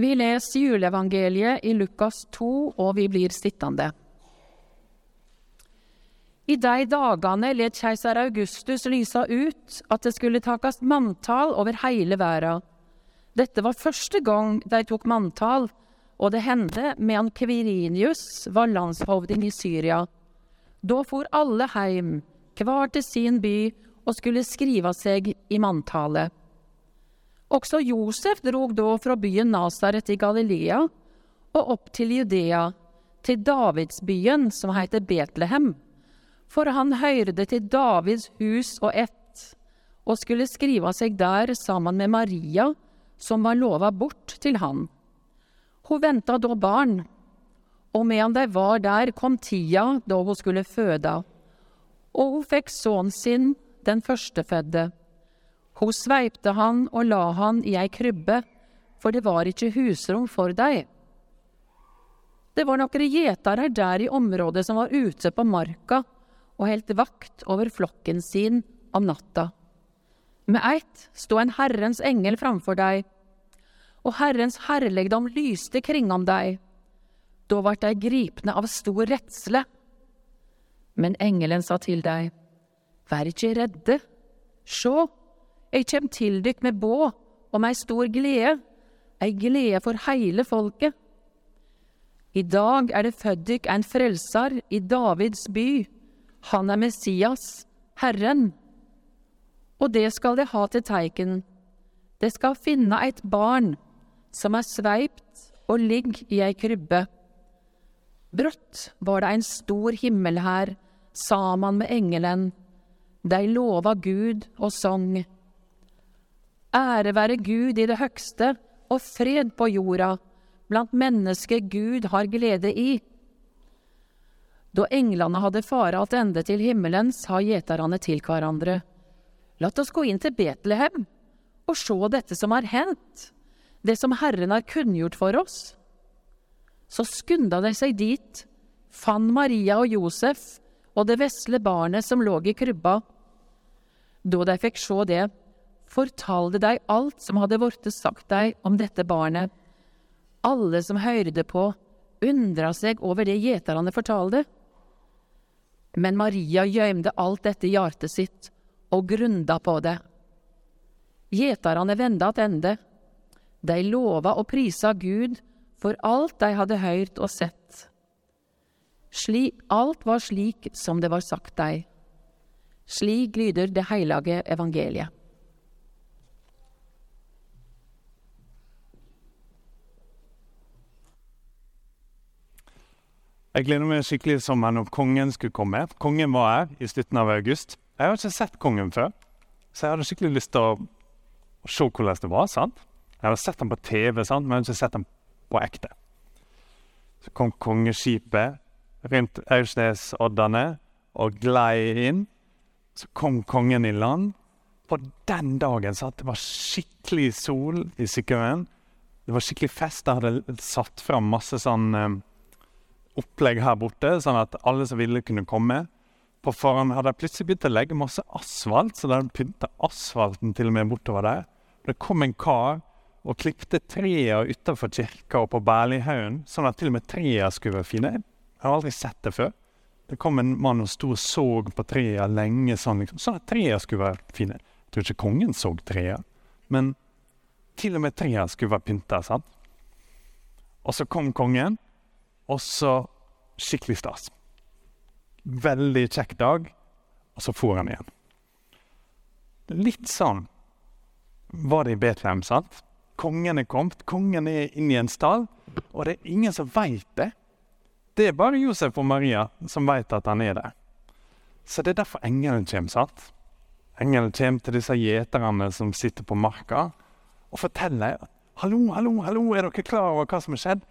Vi leser juleevangeliet i Lukas 2, og vi blir sittende. I de dagene let keiser Augustus lysa ut at det skulle takast manntall over hele verden. Dette var første gang de tok manntall, og det hendte medan Kvirinius var landshovding i Syria. Da for alle heim, hver til sin by, og skulle skrive seg i manntallet. Også Josef drog da fra byen Nasaret i Galilea og opp til Judea, til Davidsbyen som heter Betlehem, for han høyrde til Davids hus og ett, og skulle skrive seg der sammen med Maria, som var lova bort til han. Hun venta da barn, og medan de var der, kom tida da hun skulle føde, og hun fikk sønnen sin, den førstefødde. Hun sveipte han og la han i ei krybbe, for det var ikke husrom for dei. Det var nokre gjetere der i området som var ute på marka og heldt vakt over flokken sin om natta. Med eitt sto en Herrens engel framfor dei, og Herrens herligdom lyste kringom dei. Da vart dei gripne av stor redsle. Men engelen sa til dei, Vær ikkje redde. Sjå, eg kjem til dykk med båd om ei stor glede, ei glede for heile folket. I dag er det født dykk ein frelsar i Davids by. Han er Messias, Herren. Og det skal de ha til teiken. De skal finne eit barn som er sveipt og ligg i ei krybbe. Brått var det ein stor himmelhær saman med engelen De lova Gud og song. Ære være Gud i det høgste og fred på jorda, blant mennesker Gud har glede i. Da englene hadde fara attende til himmelen, sa gjeterne til hverandre, Lat oss gå inn til Betlehem og se dette som har hendt, det som Herren har kunngjort for oss. Så skunda de seg dit, fann Maria og Josef og det vesle barnet som lå i krybba. Da de fikk se det, fortalte deg alt som hadde vorte sagt deg om dette barnet. Alle som høyrde på, undra seg over det gjeterne fortalte. Men Maria gjøymde alt dette i hjertet sitt og grunda på det. Gjeterne venda attende. De lova og prisa Gud for alt de hadde høyrt og sett. Sli, alt var slik som det var sagt dei. Slik lyder det heilage evangeliet. Jeg gleder meg skikkelig som om kongen skulle komme. Kongen var her i slutten av august. Jeg har ikke sett kongen før, så jeg hadde skikkelig lyst til å, se hvordan det var. sant? Jeg hadde sett ham på TV, sant? men jeg hadde ikke sett ham på ekte. Så kom kongeskipet rundt Aursnesoddene og glei inn. Så kom kongen i land. På den dagen så det var skikkelig sol i Sykkylven. Det var skikkelig fest. Jeg hadde satt fram masse sånn um, opplegg her borte, sånn at alle som ville, kunne komme. På forhånd hadde jeg plutselig begynt å legge masse asfalt, så de pynta asfalten til og med bortover der. Det kom en kar og klipte trærne utenfor kirka og på Berlinghaugen, sånn at til og med trærne skulle være fine. Jeg har aldri sett det før. Det kom en mann og sto og så på trærne lenge, sånn, liksom. sånn at trærne skulle være fine. Jeg tror ikke kongen så trærne, men til og med trærne skulle være pynta. Og så kom kongen, og så skikkelig stas. Veldig kjekk dag, og så for han igjen. Litt sånn var det i Betlehem, sant? Kongen er kommet, kongen er inne i en stall, og det er ingen som veit det. Det er bare Josef og Maria som veit at han er der. Så det er derfor engelen kommer, sant? Engelen kommer til disse gjeterne som sitter på marka, og forteller Hallo, hallo, hallo, er dere klar over hva som har skjedd?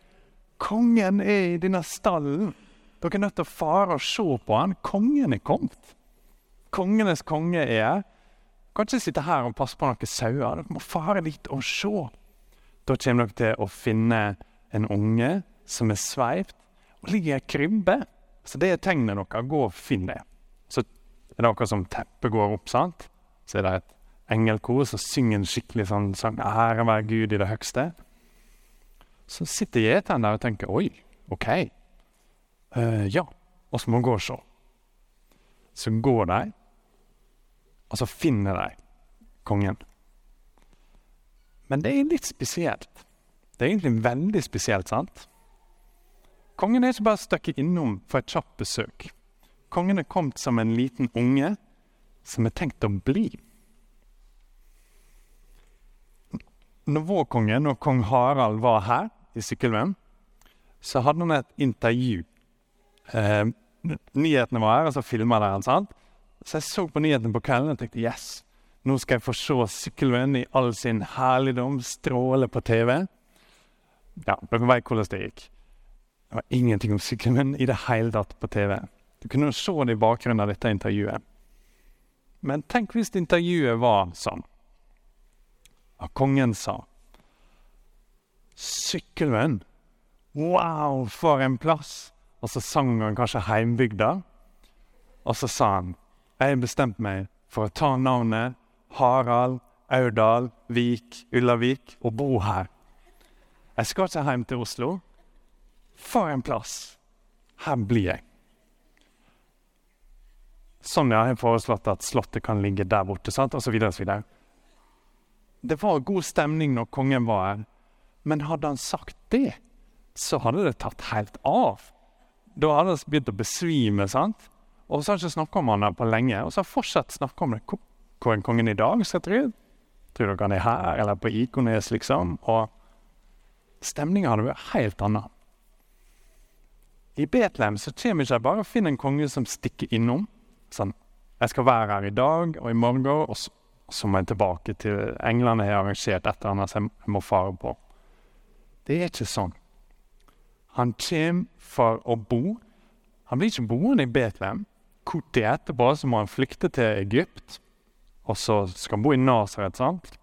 Kongen er i denne stallen. Dere er nødt til å fare og se på han. Kongen er kommet. Kongenes konge er her. Kan ikke sitte her og passe på noen sauer. Dere må fare dit og se. Da kommer dere til å finne en unge som er sveipt, og ligger i ei krybbe. Så det er tegnet deres. Gå og finn det. Så er det akkurat som teppet går opp, sant? Så er det et engelkor som synger en skikkelig sånn sang 'Ære være Gud i det høgste'. Så sitter gjeteren der og tenker oi, OK. Uh, ja, oss må gå og se. Så går de, og så finner de kongen. Men det er litt spesielt. Det er egentlig veldig spesielt, sant? Kongen er ikke bare stukket innom for et kjapt besøk. Kongen er kommet som en liten unge som er tenkt å bli. Når vår konge, når kong Harald var her i Sykkylven, så hadde han et intervju. Eh, nyhetene var her, og så filma de han. sant? Så jeg så på nyhetene på kvelden og tenkte yes, nå skal jeg få se Sykkylven i all sin herligdom stråle på TV. Ja, dere vet hvordan det gikk. Det var ingenting om Sykkylven i det hele tatt på TV. Du kunne jo se det i bakgrunnen av dette intervjuet. Men tenk hvis intervjuet var sånn Og kongen sa Sykkylven, wow, for en plass! Og så sang han kanskje heimbygda. Og så sa han jeg har bestemt meg for å ta navnet Harald, Aurdal, Vik, Ullavik og bo her. Jeg skal ikke hjem til Oslo. For en plass! Her blir jeg. Sonja har foreslått at Slottet kan ligge der borte, sant? og så videre, og så videre. Det var god stemning når kongen var her, men hadde han sagt det, så hadde det tatt helt av. Da hadde han begynt å besvime, sant? og så har han ikke snakka om han på lenge. Og så har han fortsatt snakka om det hvor er kongen i dag, Så jeg tror, Tror dere han er her eller på Ikones, liksom? Og stemninga hadde vært helt annet. I Betlehem så kommer ikke jeg bare og finner en konge som stikker innom. Sånn, jeg skal være her i dag og i morgen, og så, så må jeg tilbake til England. Jeg har arrangert et eller annet som jeg må fare på. Det er ikke sånn. Han kommer for å bo. Han blir ikke boende i Betlehem. Kort tid etterpå så må han flykte til Egypt og så skal han bo i Nasaret, sant?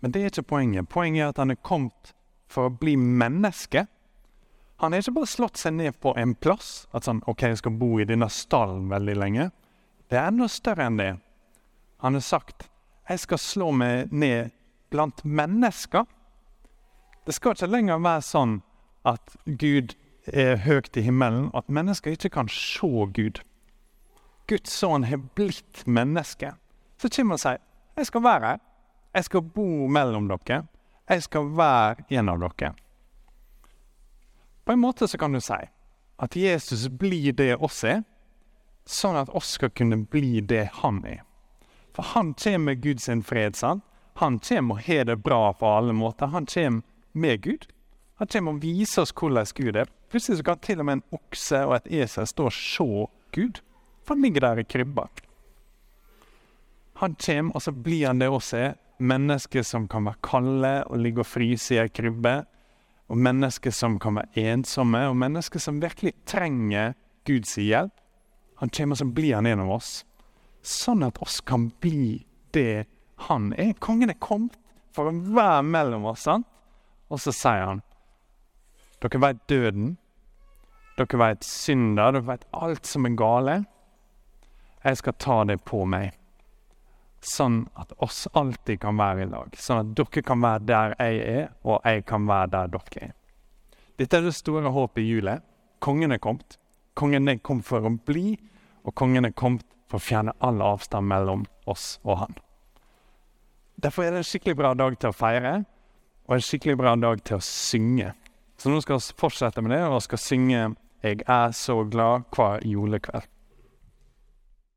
Men det er ikke poenget. Poenget er at han er kommet for å bli menneske. Han har ikke bare slått seg ned på en plass, at sånn, ok, jeg skal bo i denne stallen veldig lenge. Det er enda større enn det. Han har sagt jeg skal slå meg ned blant mennesker. Det skal ikke lenger være sånn at Gud er høyt i himmelen, og at mennesker ikke kan se Gud. Guds sønn har blitt menneske, så kommer han og sier jeg skal være her. Jeg skal bo mellom dere. Jeg skal være en av dere. På en måte så kan du si at Jesus blir det oss er, sånn at oss skal kunne bli det han er. For han kommer med Guds fred. sant? Han kommer og har det bra på alle måter. Han kommer med Gud. Han kommer og viser oss hvordan Gud er. Plutselig så kan til og med en okse og et esel stå og se Gud. For han ligger der i krybba. Han kommer, og så blir han det også er. Mennesker som kan være kalde og ligge og fryse i ei krybbe. Og mennesker som kan være ensomme, og mennesker som virkelig trenger Guds hjelp. Han kommer, og så blir han en av oss. Sånn at oss kan bli det han er. Kongen er kommet for å være mellom oss. sant? Og så sier han Dere veit døden. Dere veit synder. Dere veit alt som er gale. Jeg skal ta det på meg. Sånn at oss alltid kan være i lag. Sånn at dere kan være der jeg er, og jeg kan være der dere er. Dette er det store håpet i julet. Kongen er kommet. Kongen er kommet for å bli, og kongen er kommet for å fjerne all avstand mellom oss og han. Derfor er det en skikkelig bra dag til å feire, og en skikkelig bra dag til å synge. Så nå skal vi fortsette med det, og skal synge 'Jeg er så glad' hver julekveld.